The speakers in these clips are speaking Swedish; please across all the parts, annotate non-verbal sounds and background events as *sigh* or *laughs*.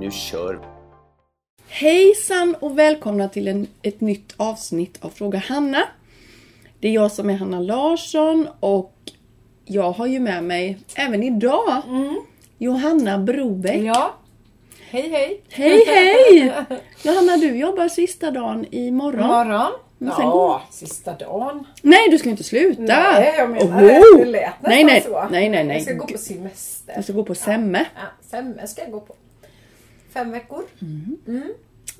Nu kör vi! Hejsan och välkomna till en, ett nytt avsnitt av Fråga Hanna. Det är jag som är Hanna Larsson och jag har ju med mig även idag Johanna Brobeck. Ja. Hej hej! Hej hej! *laughs* Johanna du jobbar sista dagen imorgon. Morgon. Men sen ja, går- sista dagen. Nej du ska inte sluta! Nej, jag menar Oho! det. Det lät nästan nej, nej, så. nej, nej, nej. Jag ska gå på semester. Jag ska gå på semme. Ja, semme ska jag gå på. Fem veckor.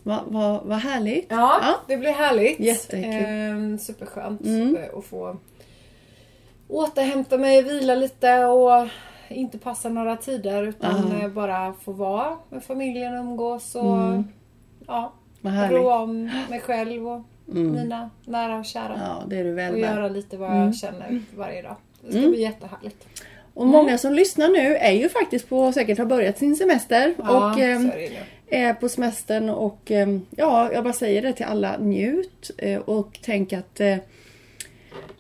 Vad va, vad härligt. Ja, Ja. det blir härligt. Jättekul. Ehm, superskönt Mm. eh, att få återhämta mig, vila lite och inte passa några tider utan Ja. eh, bara få vara med familjen och umgås och ja, Mm. härligt. rå om mig själv och mina nära och kära. Ja, det är du väl och göra lite vad jag känner varje dag. Det ska Mm. bli jättehärligt. Och många som lyssnar nu är ju faktiskt på, säkert har börjat sin semester. Ja, och ehm, så är på semestern och ehm, ja, jag bara säger det till alla. Njut eh, och tänk att eh,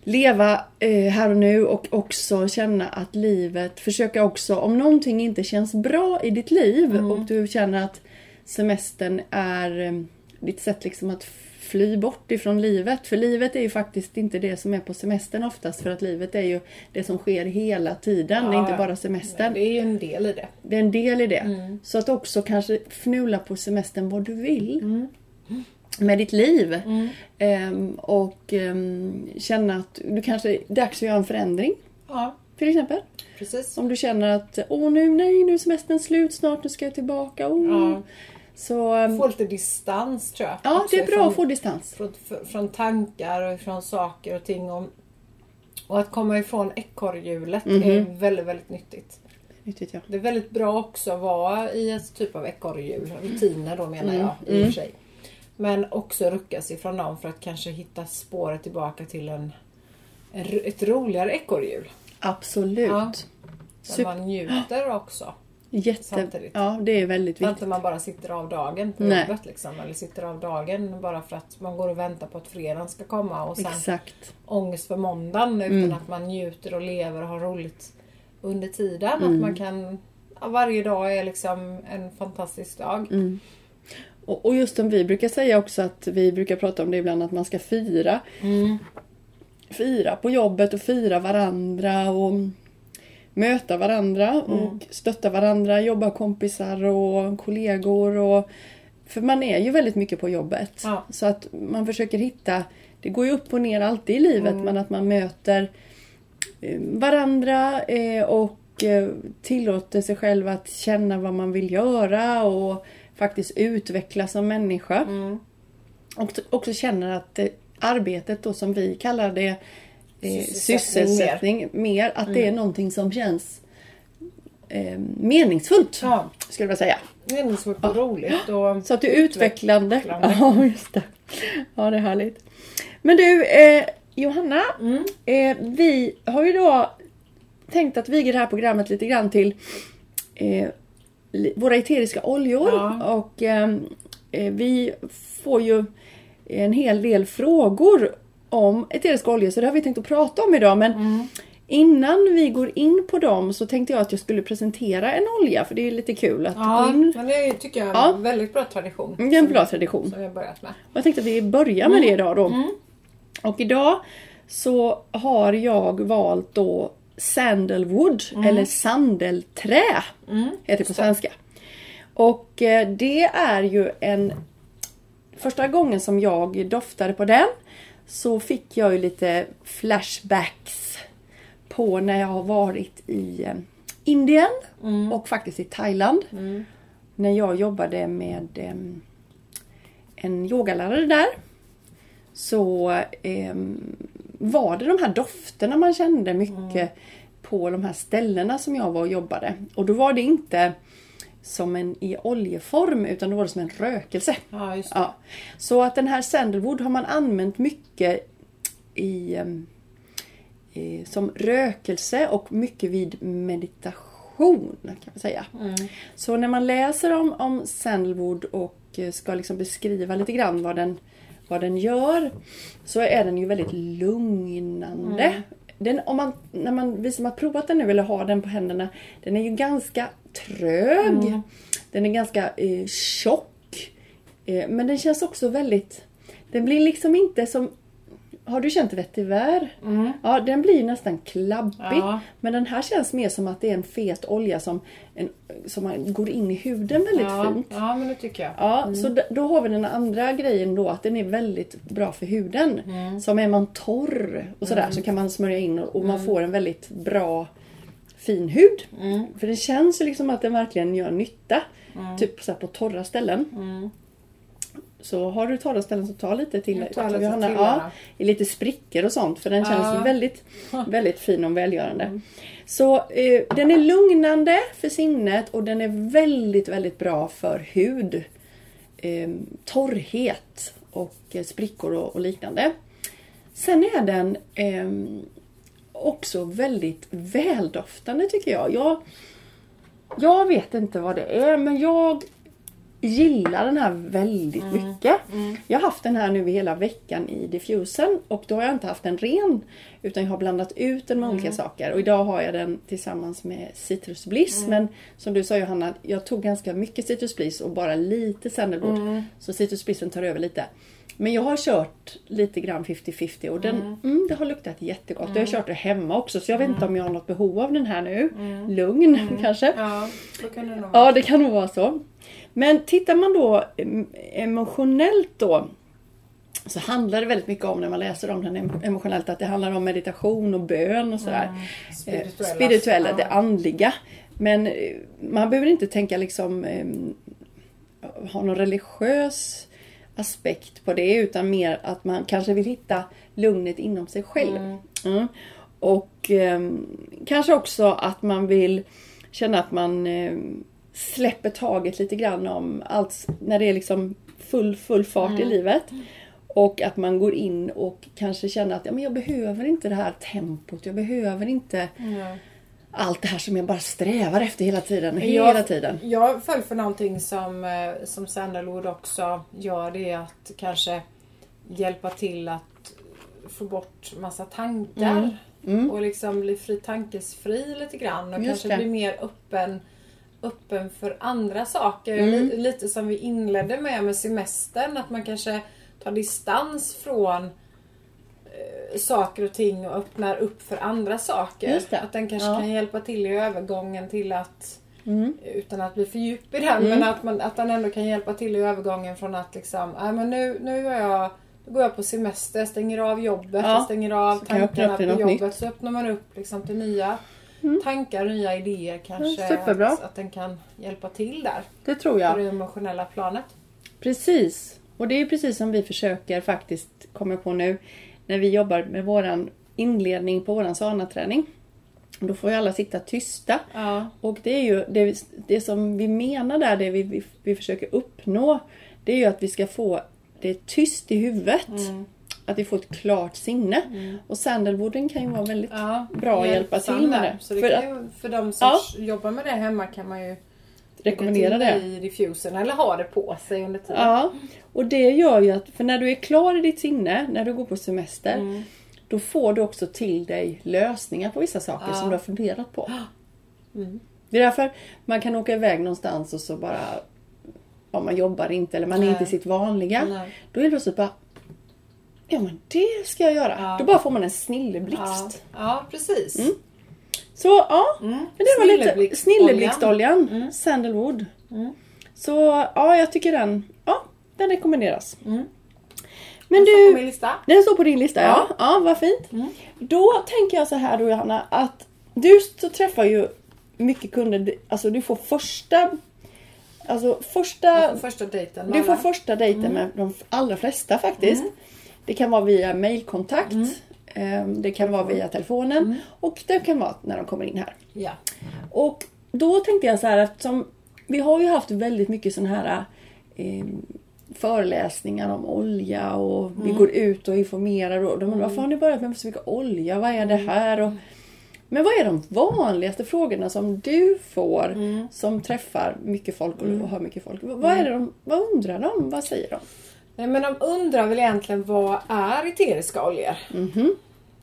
leva eh, här och nu och också känna att livet, försöka också om någonting inte känns bra i ditt liv och du känner att semestern är eh, ditt sätt liksom att fly bort ifrån livet. För livet är ju faktiskt inte det som är på semestern oftast för att livet är ju det som sker hela tiden. det är Ja, inte ja. bara semestern. Det är ju en del i det. Det är en del i det. Mm. Så att också kanske fnula på semestern vad du vill. Mm. Med ditt liv. Ehm, och ehm, känna att du kanske är dags att göra en förändring. Ja, Till exempel. precis. Om du känner att åh nu, nej nu är semestern slut snart, nu ska jag tillbaka. Oh. Ja. Så ehm, Få lite distans tror jag. ja, också det är bra ifrån- att få distans. från, från tankar och från saker och ting. Och, och att komma ifrån ekorrhjulet Mhm. är väldigt, väldigt nyttigt. Nyttigt ja. Det är väldigt bra också att vara i ett typ av ekorrhjul. Rutiner då menar Mm, jag i och för sig. Men också ruckas ifrån dem för att kanske hitta spåret tillbaka till en, en, ett roligare ekorrhjul. Absolut. Ja. Där man njuter också. Jätte... samtidigt. Ja, det är väldigt Att viktigt. inte man bara sitter av dagen på Nej. jobbet liksom. Eller sitter av dagen bara för att man går och väntar på att fredagen ska komma och sen Exakt. ångest för måndagen utan Mm. att man njuter och lever och har roligt under tiden. Mm. Att man kan... Ja, varje dag är liksom en fantastisk dag. Mm. Och, och just som vi brukar säga också att vi brukar prata om det ibland att man ska fira. Mm. fira på jobbet och fira varandra och möta varandra Mm. och stötta varandra, jobba kompisar och kollegor. Och, för man är ju väldigt mycket på jobbet. Ja. Så att man försöker hitta, det går ju upp och ner alltid i livet, Mm. men att man möter eh, varandra eh, och eh, tillåter sig själv att känna vad man vill göra och faktiskt utvecklas som människa. Mm. Och också känner att arbetet då som vi kallar det eh, Sysselsättning sysselsättning mer, att det är någonting som känns eh, meningsfullt. Ja, Skulle jag säga. meningsfullt och roligt. Och Så att det är utvecklande. Utvecklande. Ja, just det. Ja, det är härligt. Men du, eh, Johanna. Mm. Eh, vi har ju då tänkt att viga det här programmet lite grann till eh, våra eteriska oljor. Ja. Och eh, vi får ju en hel del frågor om eteriska oljor så det har vi tänkt att prata om idag. Men Mm. innan vi går in på dem så tänkte jag att jag skulle presentera en olja för det är lite kul att Ja, gå in. men det tycker jag är Ja. en väldigt bra tradition. Det är en bra tradition. Som vi har börjat med. Jag tänkte att vi börjar med det idag då. Mm. Och idag så har jag valt då Sandalwood eller sandelträ Mm. heter det på svenska. Och eh, det är ju en... Första gången som jag doftade på den så fick jag ju lite flashbacks på när jag har varit i eh, Indien Mm. och faktiskt i Thailand. Mm. När jag jobbade med em, en yogalärare där. Så em, var det de här dofterna man kände mycket på de här ställena som jag var och jobbade. Och då var det inte som en i oljeform utan då var det som en rökelse. Ja. Ja. Så att den här sandalwood har man använt mycket i, ehm, i som rökelse och mycket vid meditation kan man säga. Så när man läser om, om sandalwood och eh, ska liksom beskriva lite grann vad den, vad den gör så är den ju väldigt lugnande. Den, om man, när man, vi som har provat den nu eller har den på händerna, den är ju ganska trög. Den är ganska eh, tjock. Eh, men den känns också väldigt... Den blir liksom inte som... Har du känt vetiver? Ja, den blir nästan klabbig. Ja. Men den här känns mer som att det är en fet olja som, en, som går in i huden väldigt Ja, fint. ja, men det tycker jag. Ja, så d- då har vi den andra grejen då att den är väldigt bra för huden. Som är man torr och sådär så kan man smörja in och, och man får en väldigt bra fin hud. För det känns liksom att den verkligen gör nytta. Typ så på torra ställen. Så har du torra ställen så ta lite till. Till lite Johanna. till ja. I lite sprickor och sånt för den känns Ja. väldigt, *laughs* väldigt fin och välgörande. Så eh, den är lugnande för sinnet och den är väldigt, väldigt bra för hud. Eh, torrhet och eh, sprickor och, och liknande. Sen är den ehm, också väldigt väldoftande tycker jag. jag. Jag vet inte vad det är men jag gillar den här väldigt mycket. Jag har haft den här nu hela veckan i diffusen och då har jag inte haft den ren utan jag har blandat ut den med olika saker och idag har jag den tillsammans med Citrus Bliss men som du sa Johanna, jag tog ganska mycket Citrus Bliss och bara lite Sandalwood så Citrus Blissen tar över lite. Men jag har kört lite grann 50-50 och den, mm. det har luktat jättegott. Jag har kört det hemma också så jag vet inte om jag har något behov av den här nu. Lugn *laughs* kanske. Ja, så kan det nog. Ja, det kan nog vara så. Men tittar man då em- emotionellt då så handlar det väldigt mycket om när man läser om den em- emotionellt att det handlar om meditation och bön och sådär. Eh, Spirituella. Spirituella, Ja. det andliga. Men eh, man behöver inte tänka liksom ha någon religiös aspekt på det utan mer att man kanske vill hitta lugnet inom sig själv. Mm. Och ehm, kanske också att man vill känna att man ehm, släpper taget lite grann om allt när det är liksom full, full fart i livet. Och att man går in och kanske känner att ja, men jag behöver inte det här tempot. Jag behöver inte Mm. Allt det här som jag bara strävar efter hela tiden. Jag- Hela tiden. Jag föll för någonting som, eh, som Sandalwood också gör. Det är att kanske hjälpa till att få bort massa tankar. Och liksom bli fri, tankesfri lite grann. Och Just kanske det. bli mer öppen, öppen för andra saker. Mm. Li- Lite som vi inledde med med semestern. Att man kanske tar distans från saker och ting och öppnar upp för andra saker. Att den kanske Ja. Mm. kan hjälpa till i övergången till att utan att bli för djup i den, men att, man, att den ändå kan hjälpa till i övergången från att liksom, men nu, nu är jag då går jag på semester, stänger av jobbet, Ja, stänger av så tankarna på jobbet. nytt. Så öppnar man upp liksom till nya tankar, nya idéer kanske. Superbra. Att, att den kan hjälpa till där. Det tror På jag. det emotionella planet. Precis. Och det är precis som vi försöker faktiskt komma på nu när vi jobbar med våran inledning på våran sana-träning. Då får ju alla sitta tysta. Ja. Och det är ju det, det som vi menar där, det vi, vi, vi försöker uppnå. Det är ju att vi ska få det tyst i huvudet. Att vi får ett klart sinne. Och sandalwooden kan ju vara väldigt Ja, bra att hjälpa till med det. Det För kan ju, för de som Ja. jobbar med det hemma kan man ju rekommendera det. i diffusen eller ha det på sig under tiden. Ja, och det gör ju att, för när du är klar i ditt sinne, när du går på semester, Mm. då får du också till dig lösningar på vissa saker Ja. som du har funderat på. Mm. Det är därför man kan åka iväg någonstans och så bara, ja, man jobbar inte eller man är Nej. inte i sitt vanliga. Nej. Då är det plötsligt bara, ja men det ska jag göra. Ja. Då bara får man en snilleblixt. Ja, ja precis. Så ja, men det var lite Snilleblixt- snilleblixtoljan, Mm. sandalwood. Så ja, jag tycker den, ja, den rekommenderas. Men Den står du, på min lista. den står på din lista ja. Ja. Ja, vad fint. Då tänker jag så här då Johanna, att du så träffar ju mycket kunder, alltså du får första Alltså första får första dejten du får alla. första dejten med de allra flesta faktiskt. Det kan vara via mailkontakt. Ehm, Det kan vara via telefonen och det kan vara när de kommer in här. Ja. Och då tänkte jag så här eftersom Vi har ju haft väldigt mycket sådana här eh, föreläsningar om olja och vi går ut och informerar. Och de undrar, varför har ni börjat med så mycket olja? Vad är det här? Och, men vad är de vanligaste frågorna som du får som träffar mycket folk och hör mycket folk? Vad, är det de, vad undrar de? Vad säger de? Nej, men de undrar väl egentligen vad är eteriska oljor?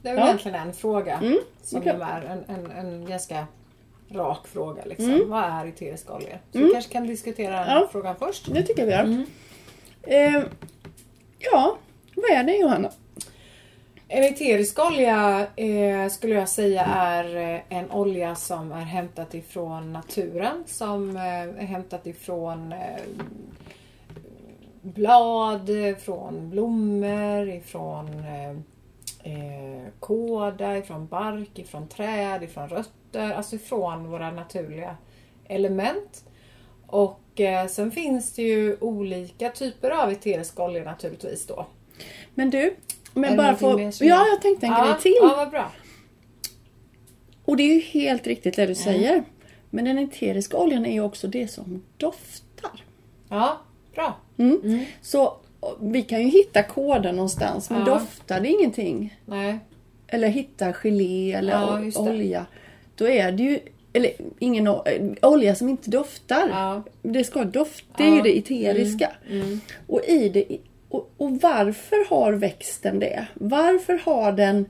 Det är Ja. egentligen en fråga som det kan- är en, en, en ganska rak fråga. Liksom. Vad är eteriska oljor? Så vi kanske kan diskutera den Ja. frågan först. Det tycker jag vi gör. Eh, ja, vad är det Johanna? En eterisk olja eh, skulle jag säga är eh, en olja som är hämtat ifrån naturen. Som eh, är hämtat ifrån eh, blad, eh, från blommor, ifrån eh, kåda, ifrån bark, ifrån träd, ifrån rötter. Alltså ifrån våra naturliga element. Och eh, sen finns det ju olika typer av eteriska oljor naturligtvis då. Men du, det bara som Ja, jag- tänkte en ja, grej till. Ja, vad bra. Och det är ju helt riktigt det du säger. Men den eteriska oljan är ju också det som doftar. Ja, bra. Så vi kan ju hitta koden någonstans, men Ja. doftar det ingenting, Nej. eller hitta gelé eller Ja, olja, då är det ju eller ingen eh, olja som inte doftar. Ja. Det ska dofta, det är ju det eteriska. Och, i det, och, och varför har växten det? Varför har den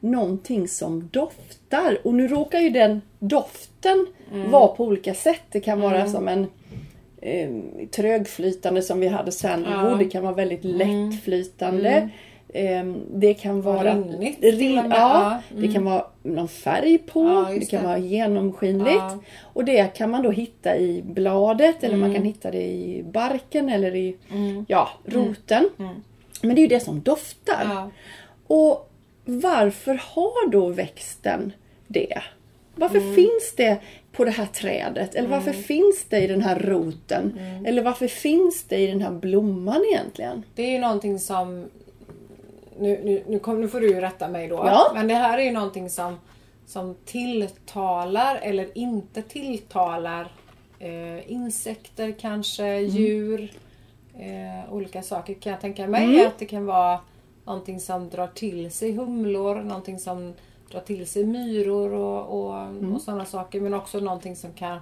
någonting som doftar? Och nu råkar ju den doften vara på olika sätt. Det kan vara som en eh, trögflytande som vi hade sandalwood. Ja. Det kan vara väldigt lättflytande. Eh, det kan vara rinnigt rin, ja, Ja, Det kan vara någon färg på. Ja, det kan det. vara genomskinligt. Och det kan man då hitta i bladet eller Mm. man kan hitta det i barken eller i ja, roten. Men det är ju det som doftar. Och varför har då växten det? Varför Mm. finns det på det här trädet? Eller varför finns det i den här roten? Mm. Eller varför finns det i den här blomman egentligen? Det är ju någonting som... Nu, nu, nu, kom, nu får du ju rätta mig då. Ja. Men det här är ju någonting som, som tilltalar eller inte tilltalar eh, insekter kanske, Mm. djur. Eh, olika saker kan jag tänka mig. Att det kan vara någonting som drar till sig humlor, någonting som drar till sig myror och, och, Mm. och sådana saker. Men också någonting som kan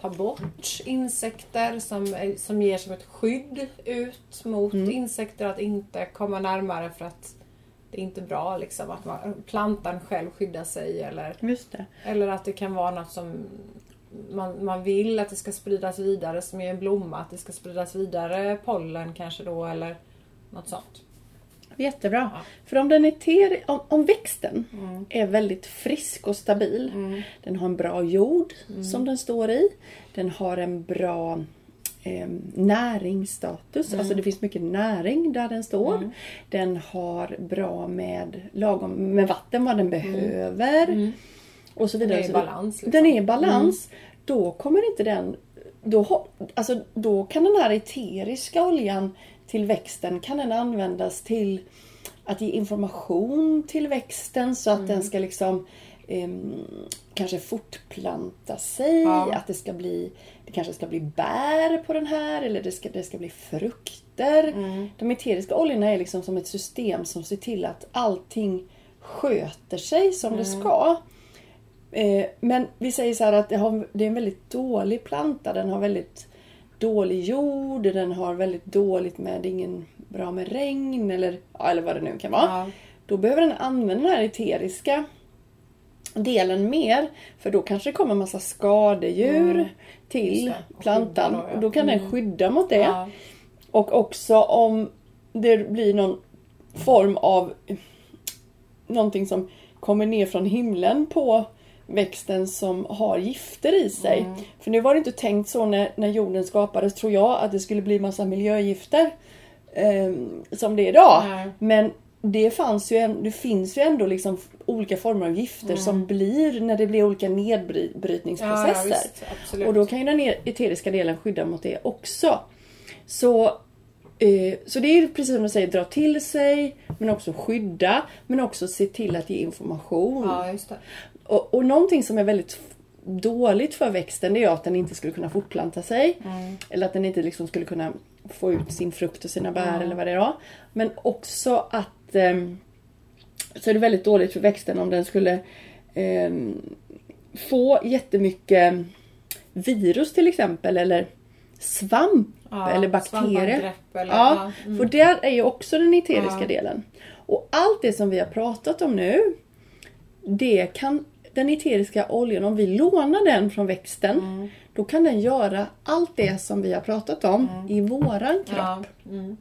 ta bort insekter som, är- som ger som ett skydd ut mot Mm. insekter att inte komma närmare för att det är inte bra liksom att man, plantan själv skyddar sig eller, eller att det kan vara något som man, man vill att det ska spridas vidare som är en blomma, att det ska spridas vidare pollen kanske då eller något sånt. Jättebra. För om, den är ter, om, om växten Mm. är väldigt frisk och stabil. Den har en bra jord Mm. som den står i. Den har en bra eh, näringsstatus. Mm. Alltså det finns mycket näring där den står. Den har bra med lagom med vatten vad den behöver. Och så vidare. Mm. Den är i balans, liksom. Den är i balans. Då kommer inte den... Då, alltså, då kan den här eteriska oljan till växten kan den användas till att ge information till växten så att Mm. den ska liksom ehm, kanske fortplanta sig. Ja. Att det ska bli det kanske ska bli bär på den här eller det ska, det ska bli frukter. Mm. De eteriska oljorna är liksom som ett system som ser till att allting sköter sig som Mm. det ska. Eh, men vi säger så här att det, har, det är en väldigt dålig planta. Den har väldigt dålig jord. Den har väldigt dåligt med, ingen bra med regn eller, eller vad det nu kan vara. Ja. Då behöver den använda den här eteriska delen mer. För då kanske det kommer massa skadedjur till Mm. Det. Och plantan. då, ja. Och då kan den skydda mot det. Ja. Och också om det blir någon form av någonting som kommer ner från himlen på växten som har gifter i sig. Mm. För nu var det inte tänkt så när, när jorden skapades tror jag att det skulle bli massa miljögifter eh, som det är idag. Nej. Men det, fanns ju, en- det finns ju ändå liksom olika former av gifter som blir när det blir olika Mm. Ja, ja, nedbrytningsprocesser. visst, och då kan ju den e- eteriska delen skydda mot det också. Så, eh, så det är precis som du säger, dra till sig men också skydda men också se till att ge information. Ja. Och, och någonting som är väldigt dåligt för växten det är att den inte skulle kunna fortplanta sig. Mm. Eller att den inte liksom skulle kunna få ut sin frukt och sina bär eller vad det är. Men också att ehm, så är det väldigt dåligt för växten om den skulle ehm, få jättemycket virus till exempel eller svamp Ja, eller bakterier. eller- ja, ja, mm. för där är ju också den eteriska Ja. delen. Och allt det som vi har pratat om nu, det kan den eteriska oljan, om vi lånar den från växten, Mm. då kan den göra allt det som vi har pratat om i våran kropp. Ja. Mm.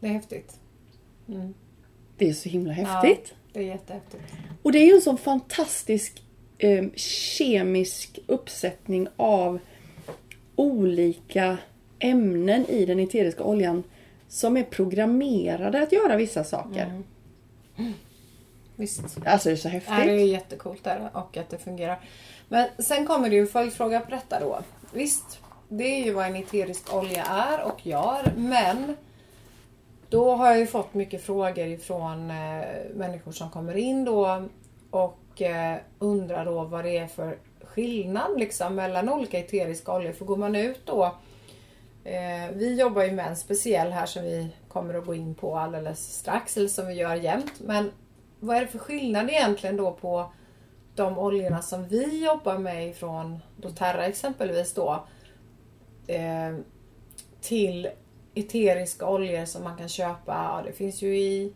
Det är häftigt. Det är så himla häftigt. Ja, det är jättehäftigt. Och det är ju en sån fantastisk eh, kemisk uppsättning av olika ämnen i den eteriska oljan som är programmerade att göra vissa saker. Visst. Alltså det är så häftigt. Ja, det är jättecoolt där och att det fungerar. Men sen kommer det ju en följdfråga på detta då. Visst, det är ju vad en eterisk olja är och gör, men då har jag ju fått mycket frågor ifrån eh, människor som kommer in då och eh, undrar då vad det är för skillnad liksom mellan olika eteriska oljor. För går man ut då Eh, vi jobbar ju med en speciell här som vi kommer att gå in på alldeles strax, eller som vi gör jämt. Men vad är det för skillnad egentligen då på de oljorna som vi jobbar med ifrån doTERRA exempelvis då eh, till eteriska oljor som man kan köpa. Ja, det finns ju i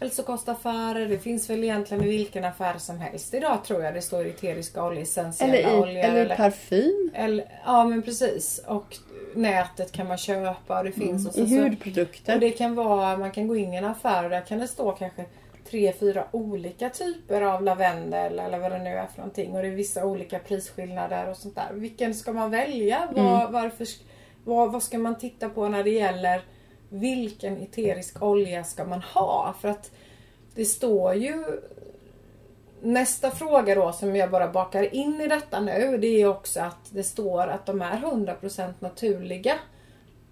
hälsokostaffärer, det finns väl egentligen i vilken affär som helst idag tror jag det står eteriska oljor, essentiella eller i, oljor. eller i parfym. Eller, ja men precis. Och nätet kan man köpa och det finns. och I så, hudprodukter. och det kan vara, man kan gå in i en affär och där kan det stå kanske tre, fyra olika typer av lavendel eller vad det nu är för någonting. Och det är vissa olika prisskillnader och sånt där. Vilken ska man välja? Vad, varför, vad, vad ska man titta på när det gäller vilken eterisk olja ska man ha? För att det står ju Nästa fråga då som jag bara bakar in i detta nu det är också att det står att de är 100% naturliga.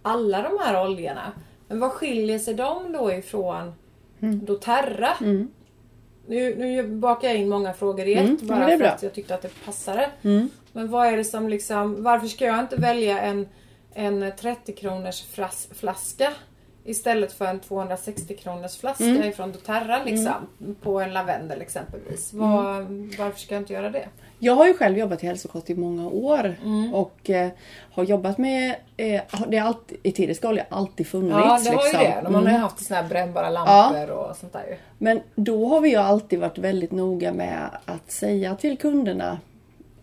Alla de här oljorna. Men vad skiljer sig de då ifrån doTERRA? Nu, nu bakar jag in många frågor i ett Mm, bara för bra. att jag tyckte att det passade. Men vad är det som liksom, varför ska jag inte välja en, en 30 kronors flas, flaska istället för en 260 kronors flaska Mm. ifrån doTERRA liksom, på en lavendel exempelvis. Vad, Mm. Varför ska jag inte göra det? Jag har ju själv jobbat i hälsokost i många år Mm. och eh, har jobbat med eh, det är alltid, eteriska olja har alltid funnits. Ja, det har liksom. ju det. Man har ju Mm. haft såna här brännbara lampor och sånt där ju. Men då har vi ju alltid varit väldigt noga med att säga till kunderna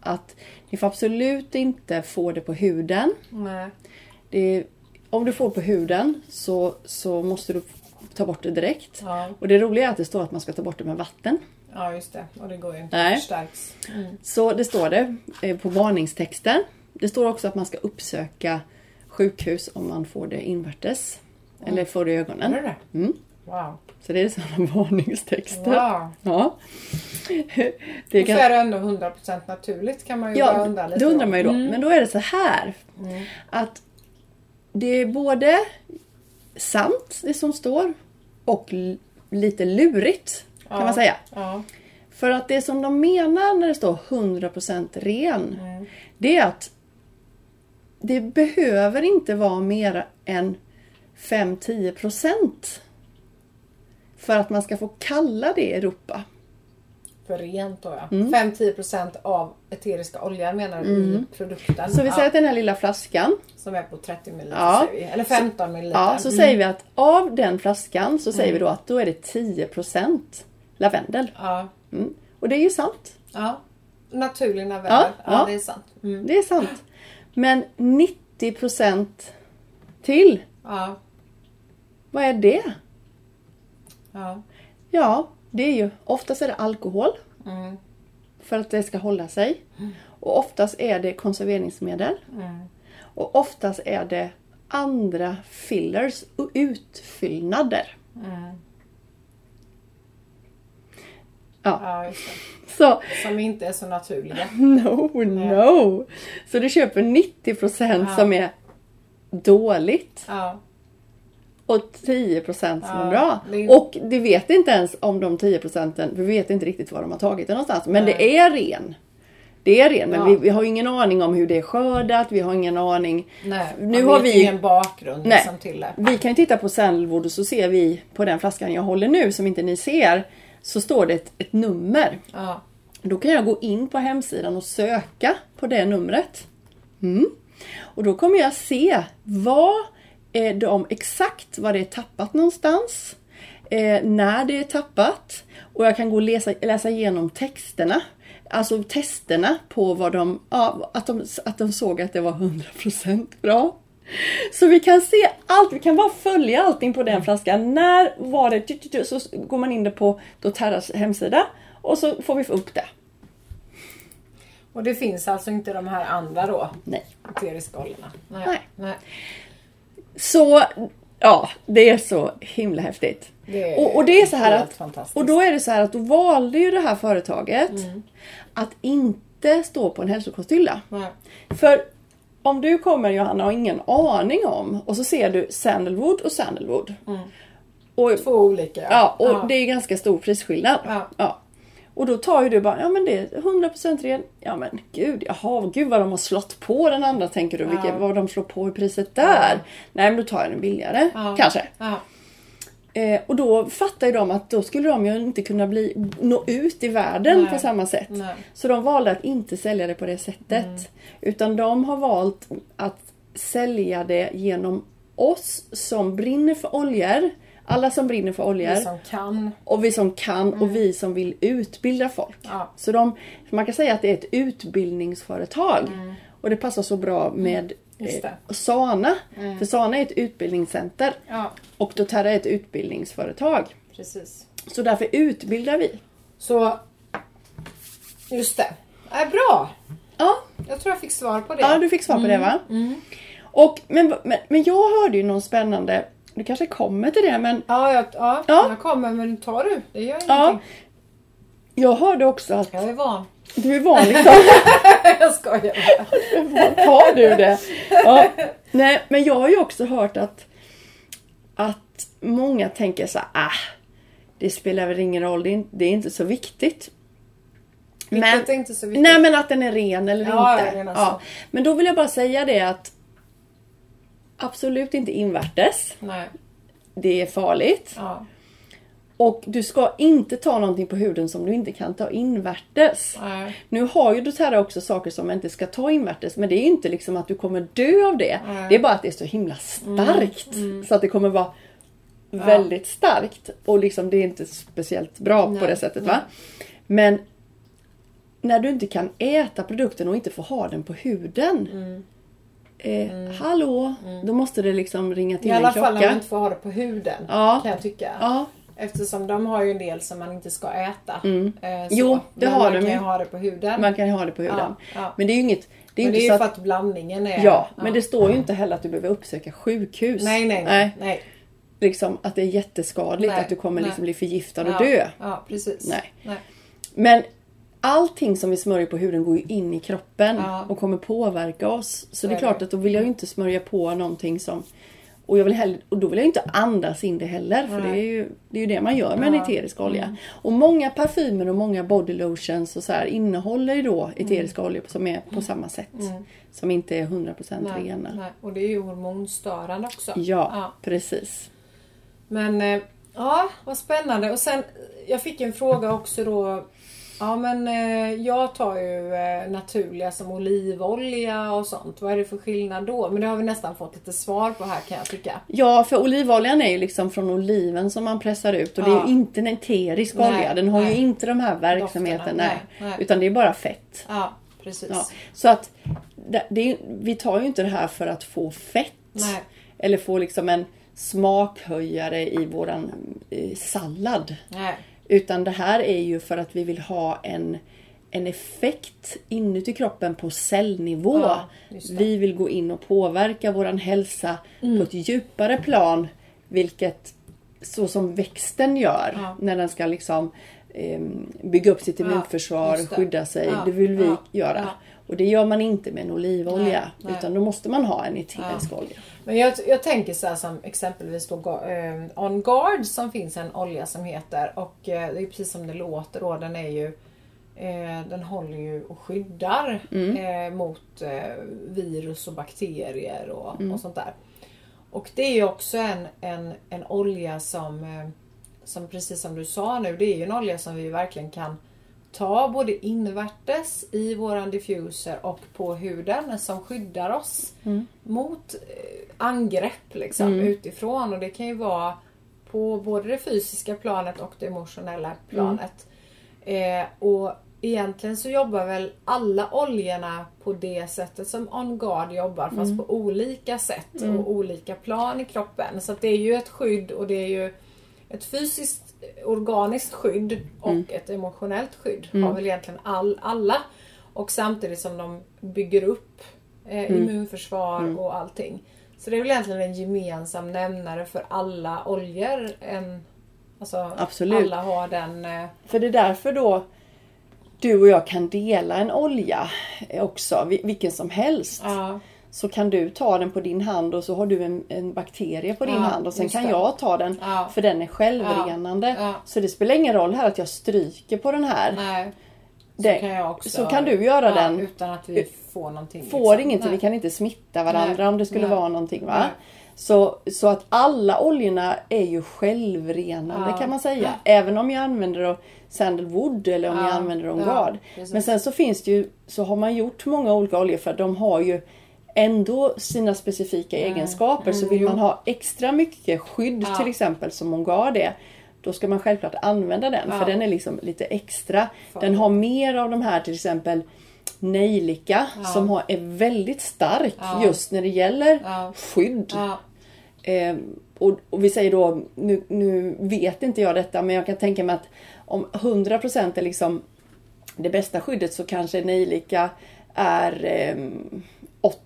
att ni får absolut inte få det på huden. Nej. Det om du får på huden så, så måste du ta bort det direkt. Ja. Och det roliga är att det står att man ska ta bort det med vatten. ja, just det. Och det går ju inte. Nej. Förstärks. Mm. Så det står det eh, på varningstexten. Det står också att man ska uppsöka sjukhus om man får det invärtes. Eller får det i ögonen. Är det det? Mm. Wow. Så det är sådana *laughs* varningstexter. wow. Ja. *laughs* Det Och så är det ändå 100% naturligt kan man ju Ja, undra lite det undrar man ju då. Mm. Men då är det så här. Att det är både sant det som står och lite lurigt kan Ja. man säga. Ja. För att det som de menar när det står 100% ren. Mm. Det är att det behöver inte vara mer än 5-10% för att man ska få kalla det Europa. För rent då ja. Mm. 5-10% av eteriska oljor menar du i produkten. Så vi säger ja, att den här lilla flaskan som är på 30 ml Ja. Eller 15 ml. Ja, så säger vi att av den flaskan så säger vi då att då är det 10% lavendel. Ja. Mm. Och det är ju sant. ja. Naturlig lavendel. Ja, Ja, ja. det är sant. Mm. Det är sant. Men 90% till, Ja. vad är det? Ja. Ja, det är ju oftast är det alkohol Mm. för att det ska hålla sig. Och oftast är det konserveringsmedel. Mm. Och oftast är det andra fillers och utfyllnader. Mm. Ja, ja, så Som inte är så naturliga. *laughs* No, no! Så du köper 90% Ja. som är dåligt Ja. Och 10% som Ja, är bra. det Och du vet inte ens om de 10% vi vet inte riktigt var de har tagit det någonstans. Men Nej. det är ren. Det är ren, men Ja. vi, vi har ingen aning om hur det är skördat. Vi har ingen aning. Nej, Nu har vi- ingen bakgrund Nej. liksom till det. Vi kan ju titta på sandalwood och så ser vi på den flaskan jag håller nu som inte ni ser. Så står det ett, ett nummer. Ja. Då kan jag gå in på hemsidan och söka på det numret. Mm. Och då kommer jag se vad är de exakt vad det är tappat någonstans. Eh, när det är tappat. Och jag kan gå och läsa, läsa igenom texterna. Alltså testerna på vad de, ja, att, de, att de såg att det var 100% bra. Så vi kan se allt, vi kan bara följa allting på den flaskan. När var det, så går man in det på doTERRAs hemsida och så får vi få upp det. Och det finns alltså inte de här andra då? Nej. Nej. Nej. Så, ja, det är så himla häftigt. Det och, och det är så här att, och då är det så här att då valde ju det här företaget Mm. att inte stå på en hälsokosthylla. Nej. För om du kommer Johanna och har ingen aning om och så ser du sandalwood och sandalwood. Och, Mm. Två olika. ja, och det är ganska stor prisskillnad. Ja. Och då tar ju du bara, ja men det är 100% ren. Ja men gud, jaha, gud vad de har slått på den andra tänker du. Vilket, vad de slår på i priset där. Nej men då tar jag den billigare. Ja. Kanske. Ja. Eh, och då fattar ju de att då skulle de ju inte kunna bli, nå ut i världen Nej. på samma sätt. Nej. Så de valde att inte sälja det på det sättet. Mm. Utan de har valt att sälja det genom oss som brinner för oljor. Alla som brinner för oljor. Vi som kan. Och vi som kan och vi som vill utbilda folk. Ja. Så de, man kan säga att det är ett utbildningsföretag. Och det passar så bra med Just eh. Sana. För Sana är ett utbildningscenter. Ja, Och doTERRA är ett utbildningsföretag. precis. Så därför utbildar vi. Så, just det. Äh, bra! Ja, Jag tror jag fick svar på det. ja du fick svar på det va? Och, men, men, men jag hörde ju någon spännande, du kanske kommer till det men Ja, jag, ja, Ja. jag kommer men tar du. Det gör ja. ingenting. Jag hörde också att Jag är van. du är van liksom. *laughs* jag skojar bara. *laughs* Tar du det? Ja. Nej, men jag har ju också hört att, att många tänker så här, ah, det spelar väl ingen roll, det är, inte- det är inte så viktigt. Vilket är inte så viktigt. Nej men att den är ren eller Ja, inte. ja, ren alltså. ja. Men då vill jag bara säga det att Absolut inte invärtes. Nej. Det är farligt. Ja. Och du ska inte ta någonting på huden som du inte kan ta invärtes. Nej. Nu har ju doTERRA också saker som man inte ska ta invärtes men det är ju inte liksom att du kommer dö av det. Nej. Det är bara att det är så himla starkt. Så att det kommer vara väldigt starkt. Och liksom det är inte speciellt bra på Nej, det sättet va. Men när du inte kan äta produkten och inte får ha den på huden. Mm. Eh, Hallå, då måste det liksom ringa till I alla en fall klocka. man inte får ha det på huden. Ja. Kan jag tycka. Ja, Eftersom de har ju en del som man inte ska äta. Eh. Mm. Jo, det Men har man de kan ju. ha det på huden. man kan ju ha det på huden. Ja. Men det är ju inget... Det är men inte det är så ju för att, att blandningen är... Ja, men det står ju inte heller att du behöver uppsöka sjukhus. Nej, nej, Nej, nej. liksom att det är jätteskadligt, Nej, att du kommer nej. liksom bli förgiftad och dö. Ja, precis. Nej. Men allting som vi smörjer på huden går ju in i kroppen Ja. och kommer påverka oss. Så, det är klart det. att då vill jag ju inte smörja på någonting som... Och, jag vill heller, och då vill jag ju inte andas in det heller. För Nej. det är, ju, det är ju det man gör med en Ja. Mm. eterisk olja. Och många parfymer och många body lotions och så här innehåller ju då eteriska oljor som är på samma sätt. Som inte är 100% Mm. Nej, rena. nej. Och det är ju hormonstörande också. Ja, precis. Men eh, ja, vad spännande. Och sen, jag fick en fråga också då. Ja men eh, jag tar ju eh, naturliga som olivolja och sånt. Vad är det för skillnad då? Men det har vi nästan fått lite svar på här kan jag tycka. Ja, för olivoljan är ju liksom från oliven som man pressar ut och det är Ja. ju inte en eterisk Nej, olja. Den har ju nej. inte de här verksamheterna. Nej. Utan det är bara fett. Ja, precis. Ja. Så att det, det, vi tar ju inte det här för att få fett. Eller få liksom en smakhöjare i våran eh, sallad. Nej. Utan det här är ju för att vi vill ha en, en effekt inuti kroppen på cellnivå. Ja. Mm. vi vill gå in och påverka våran hälsa på ett djupare plan. Vilket så som växten gör Ja. när den ska liksom em, bygga upp sitt immunförsvar, det. skydda sig. Ja, Det vill vi ja, göra. ja. Och det gör man inte med en olivolja. Nej, nej. Utan då måste man ha en eterisk olja. Men jag, jag tänker så här som exempelvis då eh, On Guard som finns en olja som heter och eh, det är precis som det låter då. Den är ju Eh, den håller ju och skyddar Mm. eh, mot eh, virus och bakterier och, Mm. och sånt där. Och det är ju också en, en, en olja som, eh, som precis som du sa nu, det är ju en olja som vi verkligen kan ta både invärtes i våran diffuser och på huden som skyddar oss Mm. mot eh, angrepp liksom, utifrån. Och det kan ju vara på både det fysiska planet och det emotionella planet. Eh, och egentligen så jobbar väl alla oljorna på det sättet som On Guard jobbar fast på olika sätt och olika plan i kroppen. Så att det är ju ett skydd och det är ju ett fysiskt organiskt skydd och ett emotionellt skydd har väl egentligen all, alla. Och samtidigt som de bygger upp eh, immunförsvar och allting. Så det är väl egentligen en gemensam nämnare för alla oljor. En, alltså Absolut. alla har den... Eh, För det är därför då du och jag kan dela en olja också, vi- vilken som helst. ja, Så kan du ta den på din hand och så har du en, en bakterie på din Ja, hand och sen kan det. jag ta den Ja. för den är självrenande. Så det spelar ingen roll här att jag stryker på den här. nej. Så kan jag också. så kan du göra den. Utan att vi får någonting. Får liksom. ingenting, Nej. vi kan inte smitta varandra Nej, om det skulle nej. vara någonting. Va? Så, så att alla oljorna är ju självrenande kan man säga. Även om jag använder sandalwood eller om Ja, jag använder On ja. Men sen så finns det ju, så har man gjort många olika oljor för de har ju ändå sina specifika egenskaper. Så vill man ha extra mycket skydd Mm. Ja. till exempel som On Guard är. Då ska man självklart använda den för den är liksom lite extra. För- Den har mer av de här till exempel nejlika som har, är väldigt stark just när det gäller skydd. Eh, och, och vi säger då, nu, nu vet inte jag detta men jag kan tänka mig att om 100% är liksom det bästa skyddet så kanske nejlika är eh,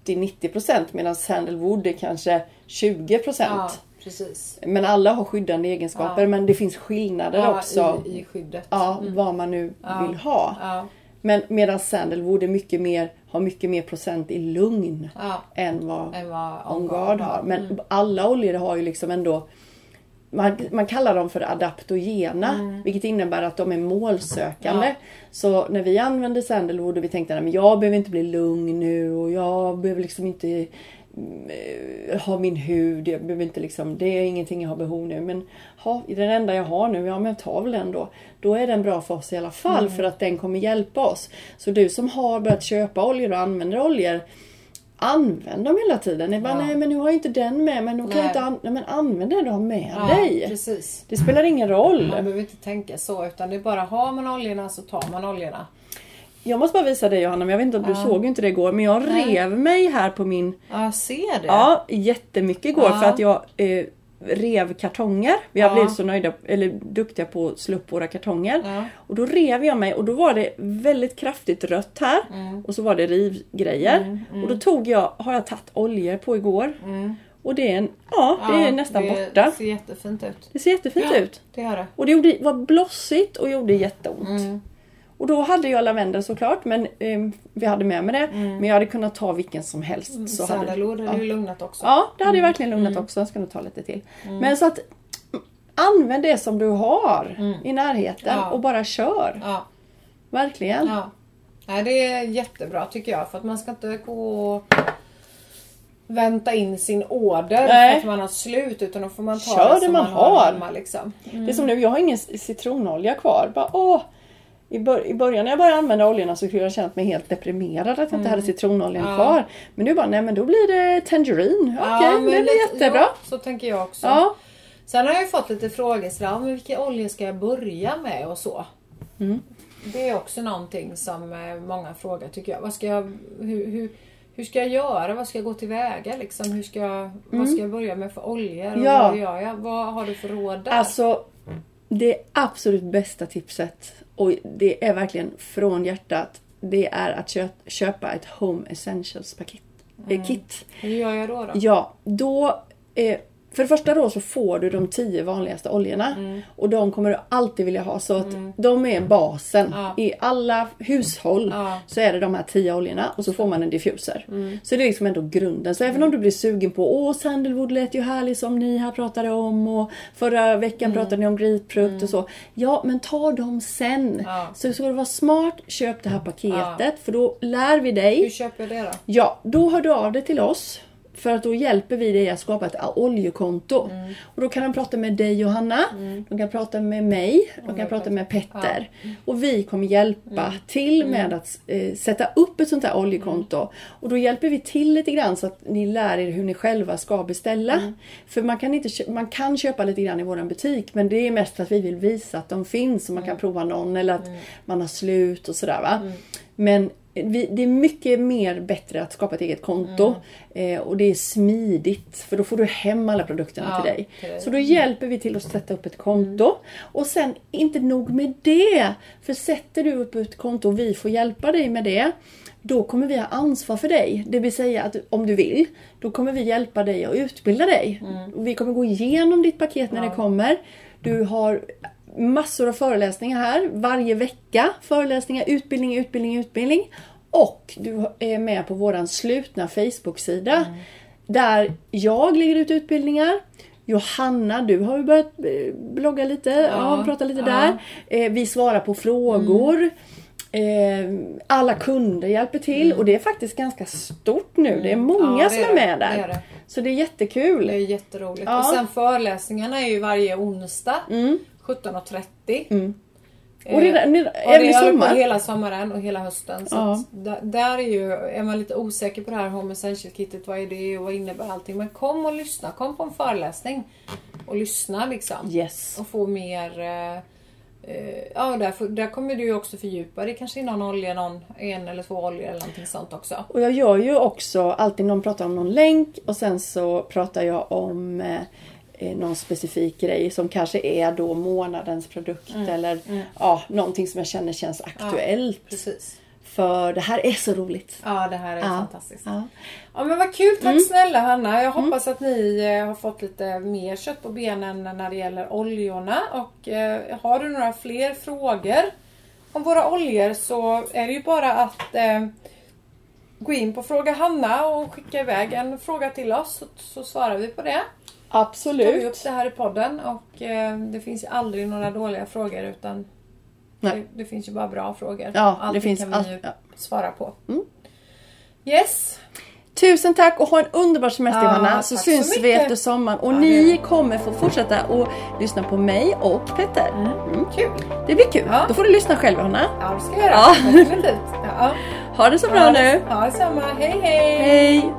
80-90% medan sandalwood är kanske 20%. ja, precis. Men alla har skyddande egenskaper Ja. men det finns skillnader Ja, också. i, i skyddet. Ja, vad man nu vill ha. Men medan sandalwood är mycket mer, har mycket mer procent i lugn ja. än vad Än vad On Guard har. Men alla oljor har ju liksom ändå man, man kallar dem för adaptogena, vilket innebär att de är målsökande. Ja. Så när vi använde sandalwood och vi tänkte att jag behöver inte bli lugn nu och jag behöver liksom inte mm, ha min hud, jag behöver inte liksom, det är ingenting jag har behov nu. Men ha, den enda jag har nu, ja men jag tar väl den då. Då är den bra för oss i alla fall för att den kommer hjälpa oss. Så du som har börjat köpa oljor och använder oljor, Använd dem hela tiden. Ni bara, Ja. nej men nu har jag inte den med men, nu kan jag inte an- nej, men använd den du har med ja dig. precis. Det spelar ingen roll. Man behöver inte tänka så utan det är bara har man oljorna så tar man oljorna. Jag måste bara visa dig Johanna, men jag vet inte om du Ja. såg inte det igår. Men jag Nej. rev mig här på min... Ja, jag ser det. Ja, jättemycket igår Ja. för att jag eh, rev kartonger. Vi har Ja. blivit så nöjda, eller duktiga på att slå upp våra kartonger. Ja. Och då rev jag mig och då var det väldigt kraftigt rött här. Mm. Och så var det rivgrejer. Och då tog jag, har jag tagit oljor på igår. Och det är, en, ja, det är Ja, nästan det borta. ser jättefint ut. Det ser jättefint Ja. ut. Det gör det. Och det gjorde, var blossigt och gjorde jätteont. Mm. Och då hade jag lavendel såklart, men eh, vi hade med mig det. Men jag hade kunnat ta vilken som helst. Så hade, Sandalwood ja. hade ju lugnat också. ja, det hade ju verkligen lugnat också. Jag ska nog ta lite till. Men så att mm, använd det som du har i närheten Ja. och bara kör. Ja. Verkligen. Ja. Nej, det är jättebra tycker jag. För att man ska inte gå och vänta in sin order Nej. för att man har slut. Utan då får man ta Kör det det som man man har har. hemma. Liksom. Det är som nu, jag har ingen citronolja kvar. Bara, åh, i, bör- I början när jag började använda oljorna så skulle jag känt mig helt deprimerad att jag inte hade citronoljan Ja. kvar. Men nu bara, nej men då blir det tangerine. Okej, men det blir jättebra. Ja, så tänker jag också. Ja. Sen har jag ju fått lite frågor sådär, ja, men vilka oljor ska jag börja med och så. Mm. Det är också någonting som eh, många frågar tycker jag. Vad ska jag hur, hur, hur ska jag göra? Vad ska jag gå tillväga? Liksom? Hur ska jag, Vad ska jag börja med för oljor? Och Mm. Ja. Vad gör jag? Vad har du för råd där? Alltså, det absolut bästa tipset och det är verkligen från hjärtat. Det är att kö- köpa ett Home Essentials paket, eh, kit. Hur gör jag då? då? Ja, då eh, för det första då så får du de tio vanligaste oljorna. Mm. Och de kommer du alltid vilja ha. Så att de är basen. Ja. I alla hushåll Ja. Mm. så är det de här tio oljorna och så får man en diffuser. Så det är liksom ändå grunden. Så även om du blir sugen på Åh sandalwood lät ju härligt som ni här pratade om och förra veckan Mm. pratade ni om grapefrukt och så. Ja men ta dem sen. Ja. Så ska du vara smart, köp det här paketet för då lär vi dig Hur köper jag det då? Ja, då hör du av dig till oss. För att då hjälper vi dig att skapa ett oljekonto. Mm. Och då kan de prata med dig Johanna, de kan prata med mig, de kan prata med Petter. Och vi kommer hjälpa Mm. till med att eh, sätta upp ett sånt här oljekonto. Och då hjälper vi till lite grann så att ni lär er hur ni själva ska beställa. Mm. För man kan, inte, man kan köpa lite grann i våran butik men det är mest att vi vill visa att de finns och man kan Mm. prova någon eller att man har slut och sådär va. Men vi, det är mycket mer bättre att skapa ett eget konto. Eh, och det är smidigt för då får du hem alla produkterna Ja, till dig. dig. Så då hjälper vi till att sätta upp ett konto. Och sen inte nog med det. För sätter du upp ett konto och vi får hjälpa dig med det. Då kommer vi ha ansvar för dig. Det vill säga att om du vill, då kommer vi hjälpa dig och utbilda dig. Och vi kommer gå igenom ditt paket när det kommer. Du har massor av föreläsningar här varje vecka. Föreläsningar, utbildning, utbildning, utbildning. Och du är med på våran slutna Facebook-sida. Där jag lägger ut utbildningar. Johanna, du har ju börjat eh, blogga lite, ja, prata lite ja. där. Eh, vi svarar på frågor. Eh, alla kunder hjälper till och det är faktiskt ganska stort nu. Det är många Mm. Ja, det som är det. med där. Det är det. Så det är jättekul. Det är jätteroligt. Ja. Och sen föreläsningarna är ju varje onsdag 17.30. Och redan, redan, Ja, även det vi på sommar. hela sommaren och hela hösten. Så Ja. att där, är ju, är man lite osäker på det här Home Essential Kittet, vad är det och vad innebär allting? Men kom och lyssna, kom på en föreläsning och lyssna liksom. Yes. Och få mer eh, eh, Ja, där, där kommer du ju också fördjupa dig kanske i någon olja, någon, en eller två oljor eller någonting sånt också. Och jag gör ju också alltid någon pratar om någon länk och sen så pratar jag om eh, eh, någon specifik grej som kanske är då månadens produkt eller ja, någonting som jag känner känns aktuellt. Precis. För det här är så roligt. Ja, det här är Ja. fantastiskt. Ja. Ja men vad kul, tack Mm. snälla Hanna. Jag hoppas att ni eh, har fått lite mer kött på benen när det gäller oljorna. Och eh, har du några fler frågor om våra oljor så är det ju bara att eh, gå in på Fråga Hanna och skicka iväg en fråga till oss så, så svarar vi på det. Tar vi Absolut. upp det här i podden och eh, det finns ju aldrig några dåliga frågor utan det, det finns ju bara bra frågor. Ja, det Allting finns kan vi ju Ja. svara på. Mm. Yes! Tusen tack och ha en underbar semester Ja, Johanna. Så tack så syns vi efter sommaren. Och Ja, det ni kommer få fortsätta och lyssna på mig och Petter. Mm. Kul! Det blir kul. Ja. Då får du lyssna själv Johanna. Ja, det ska jag göra. Ja. Ha det så bra nu. Ja, detsamma. Hej hej! Hej!